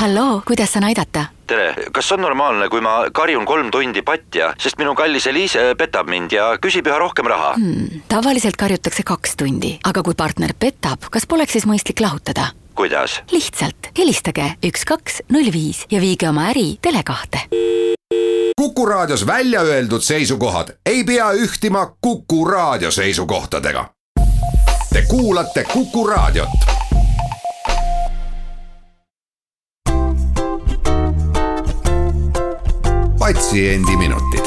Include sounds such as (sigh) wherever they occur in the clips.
halloo, kuidas saan aidata? tere, kas on normaalne, kui ma karjun kolm tundi patja, sest minu kallis Eliise petab mind ja küsib üha rohkem raha hmm,? tavaliselt karjutakse kaks tundi, aga kui partner petab, kas poleks siis mõistlik lahutada? kuidas? lihtsalt helistage üks, kaks, null viis ja viige oma äri Tele2-te. kuku raadios välja öeldud seisukohad ei pea ühtima Kuku raadio seisukohtadega. Te kuulate Kuku raadiot patsiendiminutid.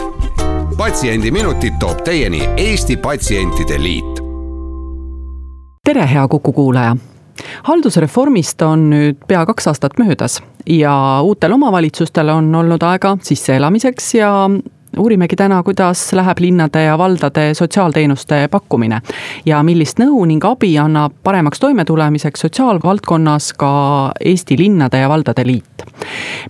patsiendiminutid toob teieni Eesti Patsientide Liit. tere, hea Kuku kuulaja haldusreformist on nüüd pea kaks aastat möödas ja uutel omavalitsustel on olnud aega sisseelamiseks ja uurimegi täna, kuidas läheb linnade ja valdade sotsiaalteenuste pakkumine ja millist nõu ning abi annab paremaks toimetulemiseks sotsiaalvaldkonnas ka Eesti Linnade ja Valdade Liit.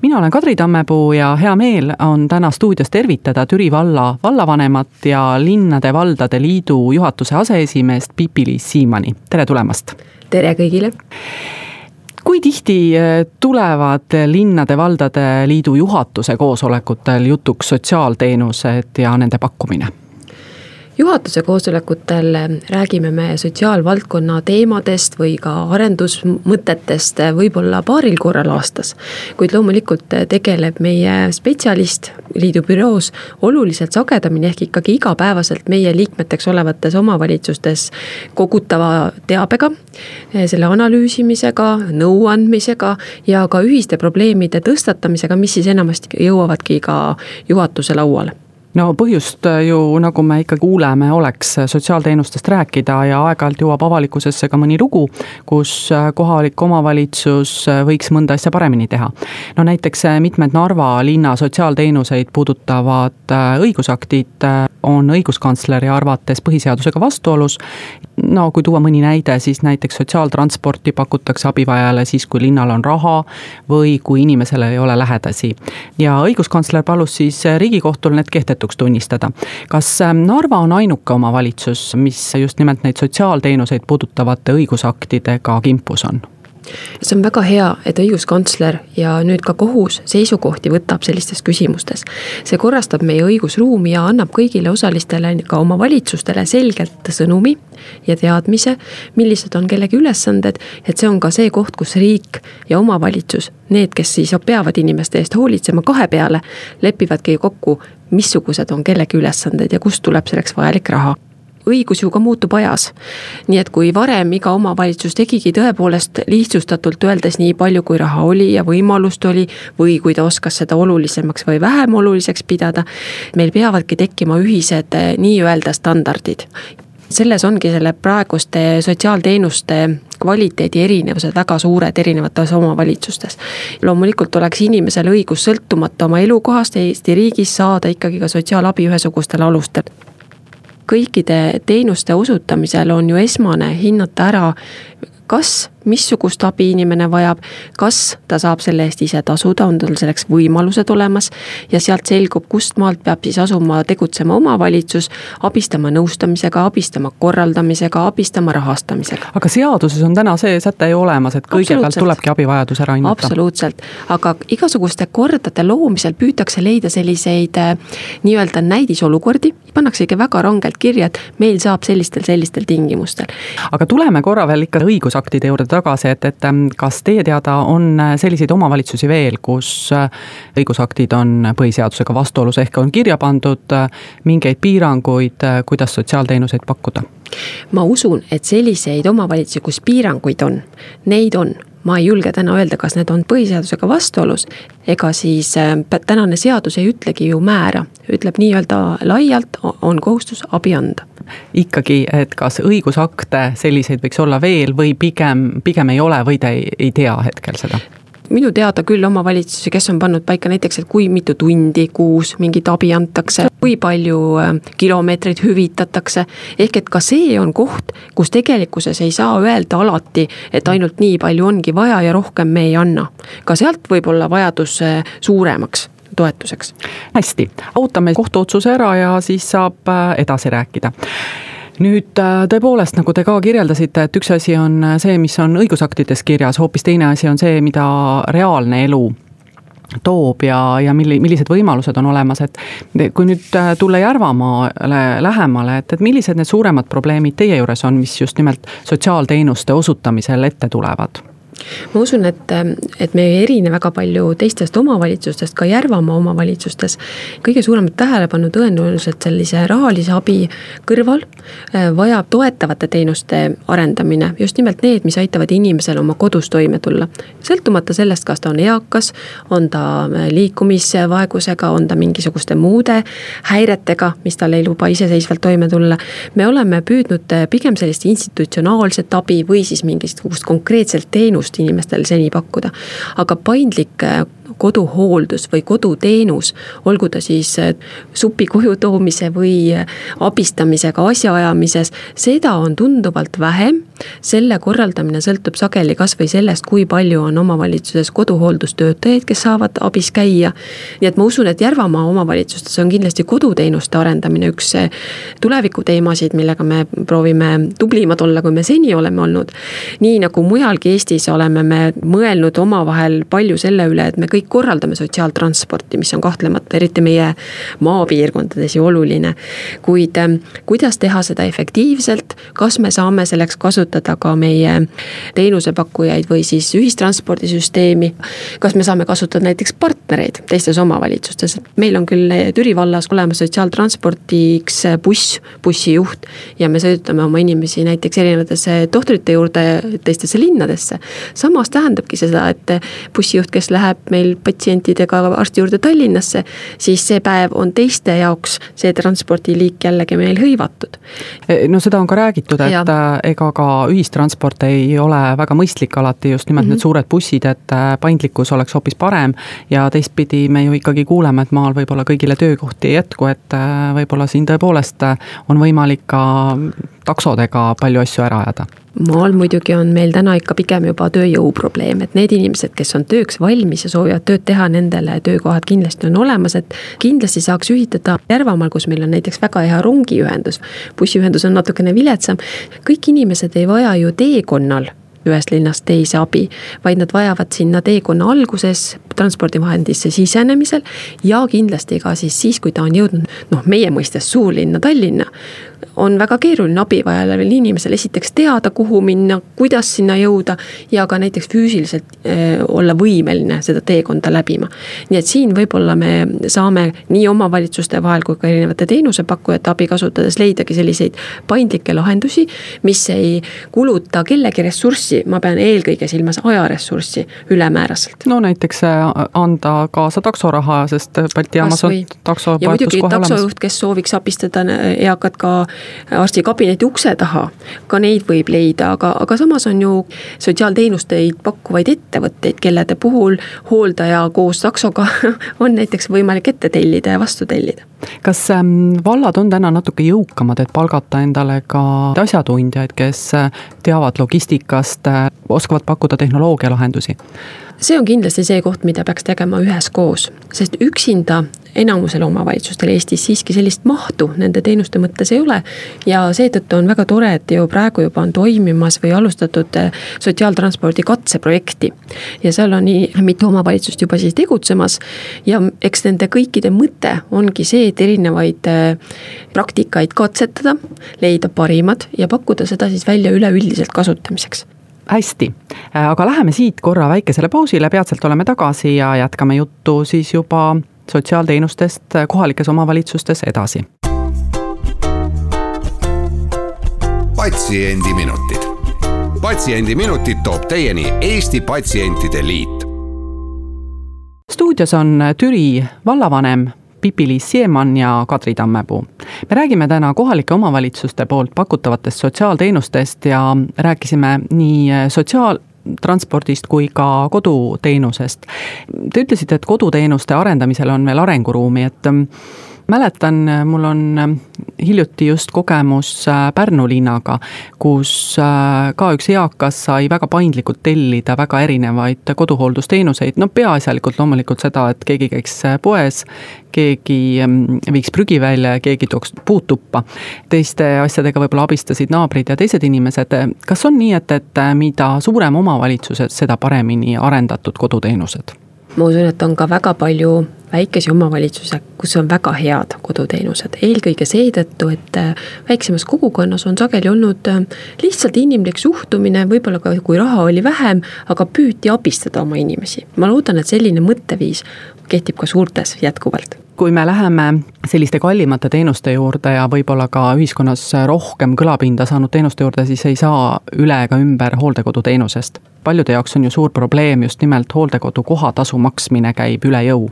mina olen Kadri Tammepuu ja hea meel on täna stuudios tervitada Türi valla vallavanemat ja Linnade-Valdade Liidu juhatuse aseesimeest Pipi-Liis Siimani, tere tulemast! tere kõigile! Kui tihti eh, tulevad linnade-valdade liidu juhatuse koosolekutel jutuks sotsiaalteenused ja nende pakkumine? Juhatuse koosolekutel räägime me sotsiaalvaldkonna teemadest või ka arendusmõtetest võib-olla paaril korral aastas. kuid loomulikult tegeleb meie spetsialist liidu büroos oluliselt sagedamini ehk ikkagi igapäevaselt meie liikmeteks olevates omavalitsustes kogutava teabega, selle analüüsimisega, nõu andmisega ja ka ühiste probleemide tõstatamisega, mis siis enamasti jõuavadki ka juhatuse lauale no põhjust äh, ju, nagu me ikka kuuleme, oleks sotsiaalteenustest rääkida ja aeg-ajalt jõuab avalikkusesse ka mõni lugu, kus äh, kohalik omavalitsus äh, võiks mõnda asja paremini teha. no näiteks mitmed Narva linna sotsiaalteenuseid puudutavad õigusaktid on õiguskantsleri arvates põhiseadusega vastuolus. No kui tuua mõni näide, siis näiteks sotsiaaltransporti pakutakse abivajajale siis, kui linnal on raha või kui inimesel ei ole lähedasi. ja õiguskantsler palus siis Riigikohtul need kehtetuks tunnistada. kas ähm, Narva on ainuke omavalitsus, mis just nimelt neid sotsiaalteenuseid puudutavate õigusaktidega kimpus on? See on väga hea, et õiguskantsler ja nüüd ka kohus seisukohti võtab sellistes küsimustes. see korrastab meie õigusruumi ja annab kõigile osalistele, ka omavalitsustele selgelt sõnumi ja teadmise, millised on kellegi ülesanded, et see on ka see koht, kus riik ja omavalitsus, need, kes siis peavad inimeste eest hoolitsema kahe peale, lepivadki kokku, missugused on kellegi ülesanded ja kust tuleb selleks vajalik raha õigus ju ka muutub ajas. nii et kui varem iga omavalitsus tegigi tõepoolest lihtsustatult öeldes nii palju, kui raha oli ja võimalust oli. või kui ta oskas seda olulisemaks või vähem oluliseks pidada. meil peavadki tekkima ühised eh, nii-öelda standardid selles ongi selle praeguste sotsiaalteenuste kvaliteedi erinevused väga suured erinevates omavalitsustes. loomulikult oleks inimesel õigus sõltumata oma elukohast Eesti riigis saada ikkagi ka sotsiaalabi ühesugustel alustel kõikide teenuste osutamisel on ju esmane hinnata ära, kas missugust abi inimene vajab, kas ta saab selle eest ise tasuda, on tal selleks võimalused olemas. ja sealt selgub, kust maalt peab siis asuma tegutsema omavalitsus, abistama nõustamisega, abistama korraldamisega, abistama rahastamisega. aga seaduses on täna see säte ju olemas, et kõigepealt tulebki abivajadus ära hinnata. absoluutselt, aga igasuguste kordade loomisel püütakse leida selliseid äh, nii-öelda näidisolukordi, pannaksegi väga rangelt kirja, et meil saab sellistel, sellistel tingimustel. aga tuleme korra veel ikka õigusaktide juurde tagasi, et, et ähm, kas teie teada on äh, selliseid omavalitsusi veel, kus äh, õigusaktid on põhiseadusega vastuolus, ehk on kirja pandud äh, mingeid piiranguid, kuidas sotsiaalteenuseid pakkuda? ma usun, et selliseid omavalitsusi, kus piiranguid on, neid on. Ma ei julge täna öelda, kas need on põhiseadusega vastuolus, ega siis tänane seadus ei ütlegi ju määra, ütleb nii-öelda laialt, on kohustus abi anda ikkagi, et kas õigusakte selliseid võiks olla veel või pigem, pigem ei ole või te ei, ei tea hetkel seda? minu teada küll omavalitsusi, kes on pannud paika näiteks, et kui mitu tundi kuus mingit abi antakse, kui palju äh, kilomeetreid hüvitatakse. ehk et ka see on koht, kus tegelikkuses ei saa öelda alati, et ainult nii palju ongi vaja ja rohkem me ei anna. ka sealt võib olla vajadus äh, suuremaks toetuseks. hästi, ootame kohtuotsuse ära ja siis saab äh, edasi rääkida nüüd äh, tõepoolest, nagu te ka kirjeldasite, et üks asi on see, mis on õigusaktides kirjas, hoopis teine asi on see, mida reaalne elu toob ja, ja milli-, millised võimalused on olemas, et kui nüüd äh, tulla Järvamaale lähemale, et, et millised need suuremad probleemid teie juures on, mis just nimelt sotsiaalteenuste osutamisel ette tulevad? Ma usun, et, et me ei erine väga palju teistest omavalitsustest, ka Järvamaa omavalitsustes. kõige suuremat tähelepanu tõenäoliselt sellise rahalise abi kõrval äh, vajab toetavate teenuste arendamine, just nimelt need, mis aitavad inimesel oma kodus toime tulla. sõltumata sellest, kas ta on eakas, on ta äh, liikumisvaegusega, on ta mingisuguste muude häiretega, mis talle ei luba iseseisvalt toime tulla. me oleme püüdnud äh, pigem sellist institutsionaalset abi või siis mingisugust konkreetset teenust teenust inimestele seni pakkuda. aga paindlik äh, koduhooldus või koduteenus, olgu ta siis äh, supi koju toomise või äh, abistamisega asjaajamises, seda on tunduvalt vähem. selle korraldamine sõltub sageli kasvõi sellest, kui palju on omavalitsuses koduhooldustöötajaid, kes saavad abis käia. nii et ma usun, et Järvamaa omavalitsustes on kindlasti koduteenuste arendamine üks tulevikuteemasid, millega me proovime tublimad olla, kui me seni oleme olnud. nii nagu mujalgi Eestis oleme me mõelnud omavahel palju selle üle, et me kõik korraldame sotsiaaltransporti, mis on kahtlemata eriti meie maapiirkondades ju oluline. kuid ähm, kuidas teha seda efektiivselt, kas me saame selleks kasutada ka meie teenusepakkujaid või siis ühistranspordisüsteemi. kas me saame kasutada näiteks partnereid teistes omavalitsustes, meil on küll Türi vallas olemas sotsiaaltranspordiks buss, bussijuht ja me sõidutame oma inimesi näiteks erinevatesse tohtrite juurde teistesse linnadesse samas tähendabki seda, et bussijuht, kes läheb meil patsientidega arsti juurde Tallinnasse, siis see päev on teiste jaoks see transpordiliik jällegi meil hõivatud. E, no seda on ka räägitud, et ja. Äh, ega ka ühistransport ei ole väga mõistlik alati, just nimelt mm -hmm. need suured bussid, et äh, paindlikkus oleks hoopis parem. ja teistpidi me ju ikkagi kuuleme, et maal võib-olla kõigile töökohti ei jätku, et äh, võib-olla siin tõepoolest on võimalik ka taksodega palju asju ära ajada maal muidugi on meil täna ikka pigem juba tööjõuprobleem, et need inimesed, kes on tööks valmis ja soovivad tööd teha, nendele töökohad kindlasti on olemas, et kindlasti saaks ühitada Järvamaal, kus meil on näiteks väga hea rongiühendus, bussiühendus on natukene viletsam, kõik inimesed ei vaja ju teekonnal ühest linnast teise abi, vaid nad vajavad sinna teekonna alguses transpordivahendisse sisenemisel ja kindlasti ka siis siis, kui ta on jõudnud noh, meie mõistes suurlinna Tallinna on väga keeruline abivajajaval inimesel esiteks teada, kuhu minna, kuidas sinna jõuda ja ka näiteks füüsiliselt äh, olla võimeline seda teekonda läbima. nii et siin võib-olla me saame nii omavalitsuste vahel kui ka erinevate teenusepakkujate abi kasutades leidagi selliseid paindlikke lahendusi, mis ei kuluta kellegi ressurssi, ma pean eelkõige silmas ajaressurssi ülemääraselt. no näiteks äh, anda kaasa taksoraha, sest Balti jaamas on takso ja muidugi taksojuht, kes sooviks abistada eakat ka arstikabineti ukse taha, ka neid võib leida, aga, aga samas on ju sotsiaalteenusteid pakkuvaid ettevõtteid, kellede puhul hooldaja koos taksoga (laughs) on näiteks võimalik ette tellida ja vastu tellida. kas ähm, vallad on täna natuke jõukamad, et palgata endale ka asjatundjaid, kes äh, teavad logistikast, äh, oskavad pakkuda tehnoloogialahendusi? See on kindlasti see koht, mida peaks tegema üheskoos, sest üksinda enamusel omavalitsustel Eestis siiski sellist mahtu nende teenuste mõttes ei ole. ja seetõttu on väga tore, et ju praegu juba on toimimas või alustatud eh, sotsiaaltranspordi katseprojekti. ja seal on nii mitu omavalitsust juba siis tegutsemas ja eks nende kõikide mõte ongi see, et erinevaid eh, praktikaid katsetada, leida parimad ja pakkuda seda siis välja üleüldiselt kasutamiseks hästi, aga läheme siit korra väikesele pausile, peatselt oleme tagasi ja jätkame juttu siis juba sotsiaalteenustest kohalikes omavalitsustes edasi. patsiendiminutid, Patsiendiminutid toob teieni Eesti Patsientide Liit. stuudios on Türi vallavanem Pipi-Liis Siemann ja Kadri Tammepuu. me räägime täna kohalike omavalitsuste poolt pakutavatest sotsiaalteenustest ja rääkisime nii sotsiaal, transpordist kui ka koduteenusest. Te ütlesite, et koduteenuste arendamisel on veel arenguruumi, et mäletan, mul on hiljuti just kogemus Pärnu linnaga, kus ka üks eakas sai väga paindlikult tellida väga erinevaid koduhooldusteenuseid, no peaasjalikult loomulikult seda, et keegi käiks poes, keegi viiks prügi välja ja keegi tooks puud tuppa. teiste asjadega võib-olla abistasid naabrid ja teised inimesed, kas on nii, et, et mida suurem omavalitsus, seda paremini arendatud koduteenused? ma usun, et on ka väga palju väikesi omavalitsusi, kus on väga head koduteenused, eelkõige seetõttu, et äh, väiksemas kogukonnas on sageli olnud äh, lihtsalt inimlik suhtumine, võib-olla ka kui raha oli vähem, aga püüti abistada oma inimesi. ma loodan, et selline mõtteviis kehtib ka suurtes jätkuvalt kui me läheme selliste kallimate teenuste juurde ja võib-olla ka ühiskonnas rohkem kõlapinda saanud teenuste juurde, siis ei saa üle ega ümber hooldekoduteenusest. paljude jaoks on ju suur probleem just nimelt hooldekodu kohatasu maksmine käib üle jõu.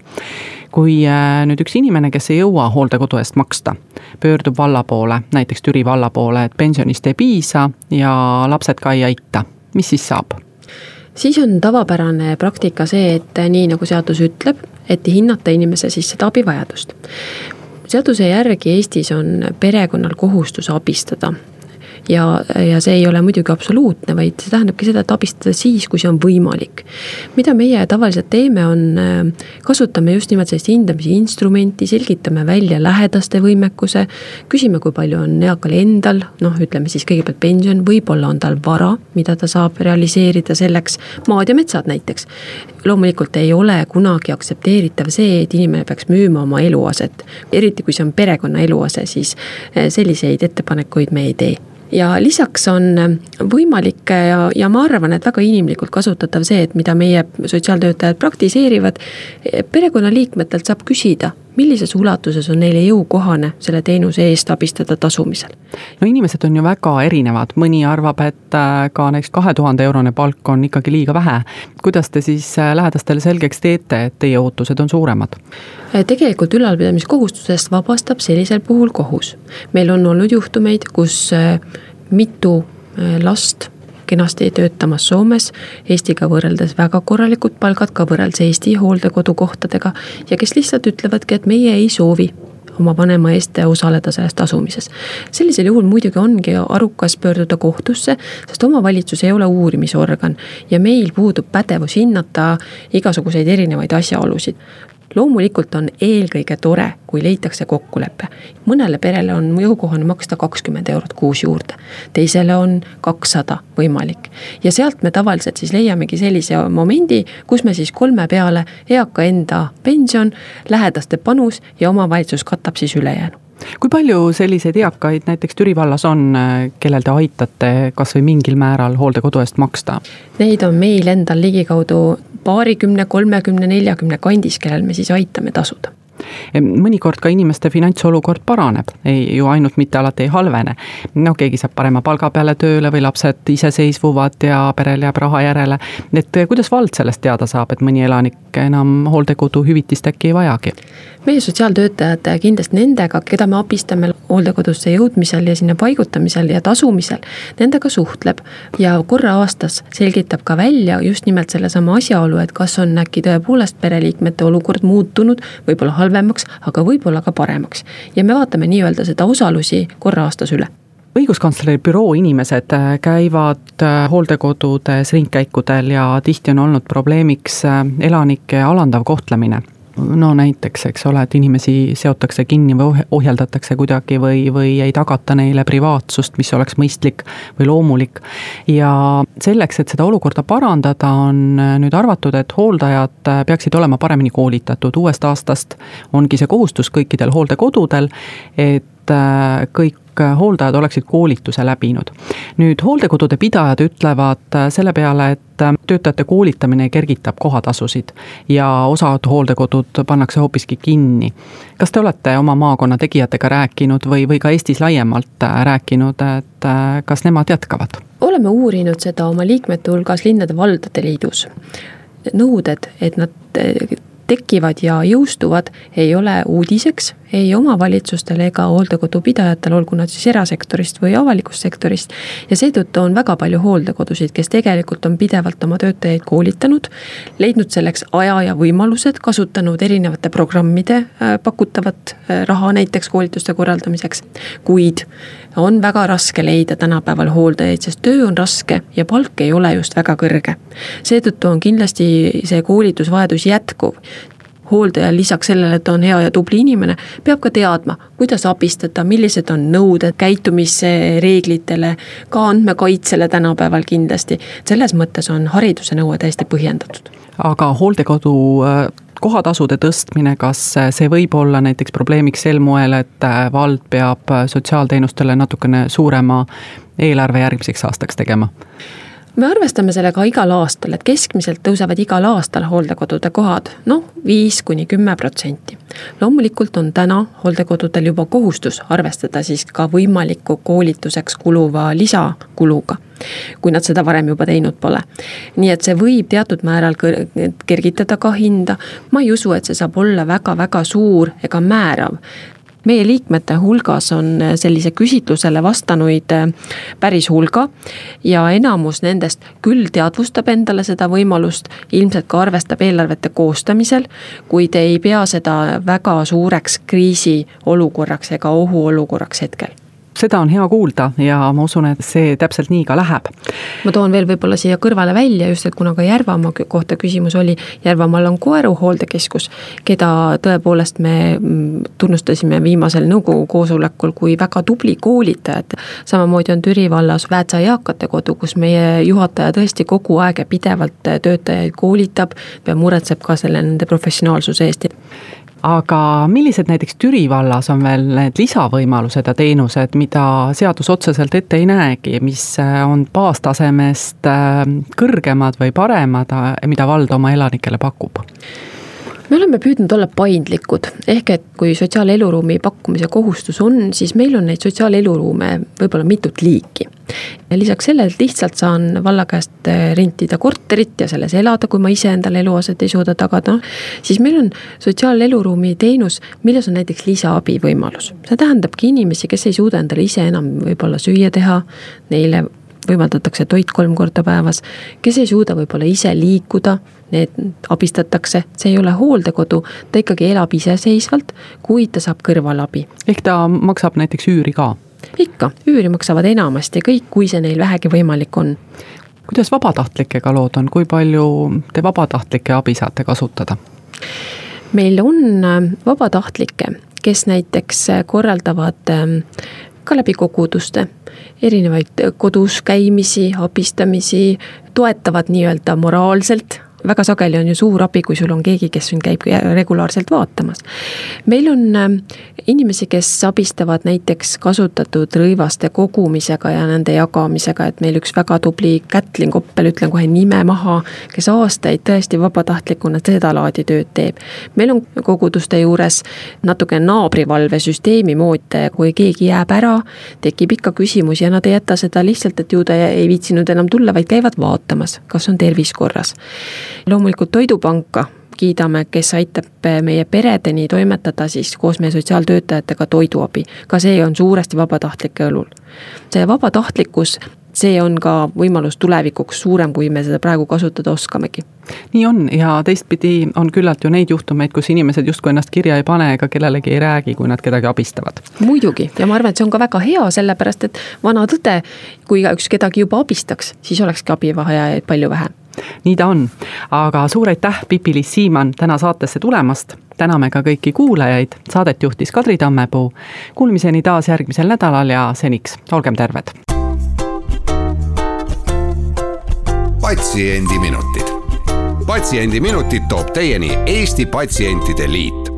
Kui äh, nüüd üks inimene, kes ei jõua hooldekodu eest maksta, pöördub valla poole, näiteks Türi valla poole, et pensionist ei piisa ja lapsed ka ei aita, mis siis saab? siis on tavapärane praktika see, et nii nagu seadus ütleb, et hinnata inimese siis seda abivajadust. seaduse järgi Eestis on perekonnal kohustus abistada ja, ja see ei ole muidugi absoluutne, vaid see tähendabki seda, et abistada siis, kui see on võimalik. mida meie tavaliselt teeme, on, äh, kasutame just nimelt sellist hindamise instrumenti, selgitame välja lähedaste võimekuse, küsime, kui palju on eakal endal, noh, ütleme siis kõigepealt pension, võib-olla on tal vara, mida ta saab realiseerida selleks, maad ja metsad näiteks. loomulikult ei ole kunagi aktsepteeritav see, et inimene peaks müüma oma eluaset, eriti kui see on perekonna eluase, siis äh, selliseid ettepanekuid me ei tee ja lisaks on võimalik ja, ja ma arvan, et väga inimlikult kasutatav see, et mida meie sotsiaaltöötajad praktiseerivad, perekonnaliikmetelt saab küsida, millises ulatuses on neile jõukohane selle teenuse eest abistada tasumisel? no inimesed on ju väga erinevad, mõni arvab, et äh, ka näiteks kahe tuhande eurone palk on ikkagi liiga vähe. kuidas te siis äh, lähedastele selgeks teete, et teie ootused on suuremad? Äh, tegelikult ülalpidamiskohustusest vabastab sellisel puhul kohus. meil on olnud juhtumeid, kus mitu last kenasti töötamas Soomes, Eestiga võrreldes väga korralikud palgad ka võrreldes Eesti hooldekodukohtadega ja kes lihtsalt ütlevadki, et meie ei soovi oma vanema eest osaleda selles tasumises. sellisel juhul muidugi ongi arukas pöörduda kohtusse, sest omavalitsus ei ole uurimisorgan ja meil puudub pädevus hinnata igasuguseid erinevaid asjaolusid loomulikult on eelkõige tore, kui leitakse kokkulepe. mõnele perele on jõukohane maksta kakskümmend eurot kuus juurde, teisele on kakssada võimalik. ja sealt me tavaliselt siis leiamegi sellise momendi, kus me siis kolme peale eaka enda pension, lähedaste panus ja omavalitsus katab siis ülejäänu kui palju selliseid eakaid näiteks Türi vallas on, kellel te aitate kasvõi mingil määral hooldekodu eest maksta? Neid on meil endal ligikaudu paarikümne, kolmekümne, neljakümne kandis, kellel me siis aitame tasuda mõnikord ka inimeste finantsolukord paraneb, ei ju ainult mitte alati ei halvene. no keegi saab parema palga peale tööle või lapsed iseseisvuvad ja perel jääb raha järele. et kuidas vald sellest teada saab, et mõni elanik enam hooldekodu hüvitist äkki ei vajagi? meie sotsiaaltöötajad kindlasti nendega, keda me abistame hooldekodusse jõudmisel ja sinna paigutamisel ja tasumisel, nendega suhtleb ja korra aastas selgitab ka välja just nimelt sellesama asjaolu, et kas on äkki tõepoolest pereliikmete olukord muutunud, võib-olla halvemaks, aga võib-olla ka paremaks. ja me vaatame nii-öelda seda osalusi korra aastas üle õiguskantsleri büroo inimesed äh, käivad äh, hooldekodudes ringkäikudel ja tihti on olnud probleemiks äh, elanike alandav kohtlemine no näiteks, eks ole, et inimesi seotakse kinni või ohjeldatakse kuidagi või, või ei tagata neile privaatsust, mis oleks mõistlik või loomulik. ja selleks, et seda olukorda parandada, on nüüd arvatud, et hooldajad peaksid olema paremini koolitatud, uuest aastast ongi see kohustus kõikidel hooldekodudel, et kõik kõik hooldajad oleksid koolituse läbinud. nüüd hooldekodude pidajad ütlevad selle peale, et töötajate koolitamine kergitab kohatasusid ja osad hooldekodud pannakse hoopiski kinni. kas te olete oma maakonna tegijatega rääkinud või, või ka Eestis laiemalt rääkinud, et kas nemad jätkavad? oleme uurinud seda oma liikmete hulgas Linnade-Valdade Liidus. nõuded, et nad tekivad ja jõustuvad, ei ole uudiseks ei omavalitsustele ega hooldekodupidajatele, olgu nad siis erasektorist või avalikust sektorist. ja seetõttu on väga palju hooldekodusid, kes tegelikult on pidevalt oma töötajaid koolitanud, leidnud selleks aja ja võimalused, kasutanud erinevate programmide äh, pakutavat äh, raha näiteks koolituste korraldamiseks, kuid on väga raske leida tänapäeval hooldajaid, sest töö on raske ja palk ei ole just väga kõrge. seetõttu on kindlasti see koolitusvajadus jätkuv hooldaja lisaks sellele, et ta on hea ja tubli inimene, peab ka teadma, kuidas abistada, millised on nõuded käitumisreeglitele, ka andmekaitsele tänapäeval kindlasti. selles mõttes on hariduse nõue täiesti põhjendatud. aga hooldekodu äh, kohatasude tõstmine, kas see võib olla näiteks probleemiks sel moel, et äh, vald peab äh, sotsiaalteenustele natukene suurema eelarve järgmiseks aastaks tegema? Me arvestame sellega igal aastal, et keskmiselt tõusevad igal aastal hooldekodude kohad noh, viis kuni kümme protsenti. loomulikult on täna hooldekodudel juba kohustus arvestada siis ka võimaliku koolituseks kuluva lisakuluga kui nad seda varem juba teinud pole. nii et see võib teatud määral kergitada ka hinda, ma ei usu, et see saab olla väga-väga suur ega määrav meie liikmete hulgas on sellise küsitlusele vastanuid äh, päris hulga ja enamus nendest küll teadvustab endale seda võimalust, ilmselt ka arvestab eelarvete koostamisel, kuid ei pea seda väga suureks kriisiolukorraks ega ohuolukorraks hetkel seda on hea kuulda ja ma usun, et see täpselt nii ka läheb. ma toon veel võib-olla siia kõrvale välja just, et kuna ka Järvamaa kohta küsimus oli, Järvamaal on Koeru hooldekeskus, keda tõepoolest me mm, tunnustasime viimasel nõukogu koosolekul kui väga tubli koolitajat. samamoodi on Türi vallas Väätsa eakate kodu, kus meie juhataja tõesti kogu aeg ja pidevalt töötajaid koolitab ja muretseb ka selle nende professionaalsuse eest aga millised näiteks Türi vallas on veel need lisavõimalused ja teenused, mida seadus otseselt ette ei näegi, mis äh, on baastasemest äh, kõrgemad või paremad, äh, mida vald oma elanikele pakub? me oleme püüdnud olla paindlikud, ehk et kui sotsiaaleluruumi pakkumise kohustus on, siis meil on neid sotsiaaleluruume võib-olla mitut liiki. Lisaks sellele, et lihtsalt saan valla käest äh, rentida korterit ja selles elada, kui ma ise endale eluaset ei suuda tagada, siis meil on sotsiaaleluruumi teenus, milles on näiteks lisaabi võimalus. see tähendabki inimesi, kes ei suuda endale ise enam võib-olla süüa teha, neile võimaldatakse toit kolm korda päevas, kes ei suuda võib-olla ise liikuda, need abistatakse, see ei ole hooldekodu, ta ikkagi elab iseseisvalt, kuid ta saab kõrvalabi. ehk ta maksab näiteks üüri ka? Ikka, üüri maksavad enamasti kõik, kui see neil vähegi võimalik on. kuidas vabatahtlikega lood on, kui palju te vabatahtlike abi saate kasutada? meil on äh, vabatahtlikke, kes näiteks äh, korraldavad ähm, ka läbi koguduste erinevaid kodus käimisi, abistamisi, toetavad nii-öelda moraalselt väga sageli on ju suur abi, kui sul on keegi, kes sind käib regulaarselt vaatamas. meil on äh, inimesi, kes abistavad näiteks kasutatud rõivaste kogumisega ja nende jagamisega, et meil üks väga tubli Kätlin Koppel, ütlen kohe nime maha, kes aastaid tõesti vabatahtlikuna sedalaadi tööd teeb. meil on koguduste juures natuke naabrivalvesüsteemi moodi, kui keegi jääb ära, tekib ikka küsimusi ja nad ei jäta seda lihtsalt, et ju ta ei viitsinud enam tulla, vaid käivad vaatamas, kas on tervis korras loomulikult Toidupanka kiidame, kes aitab meie peredeni toimetada siis koos meie sotsiaaltöötajatega toiduabi. ka see on suuresti vabatahtlike õlul. see vabatahtlikkus, see on ka võimalus tulevikuks suurem, kui me seda praegu kasutada oskamegi. nii on ja teistpidi on küllalt ju neid juhtumeid, kus inimesed justkui ennast kirja ei pane ega kellelegi ei räägi, kui nad kedagi abistavad. muidugi ja ma arvan, et see on ka väga hea, sellepärast et vana tõde, kui igaüks kedagi juba abistaks, siis olekski abivajajaid palju vähem nii ta on, aga suur aitäh, Pipi-Liis Siimann täna saatesse tulemast. täname ka kõiki kuulajaid, saadet juhtis Kadri Tammepuu. Kuulmiseni taas järgmisel nädalal ja seniks olgem terved. patsiendiminutid, Patsiendiminutid toob teieni Eesti Patsientide Liit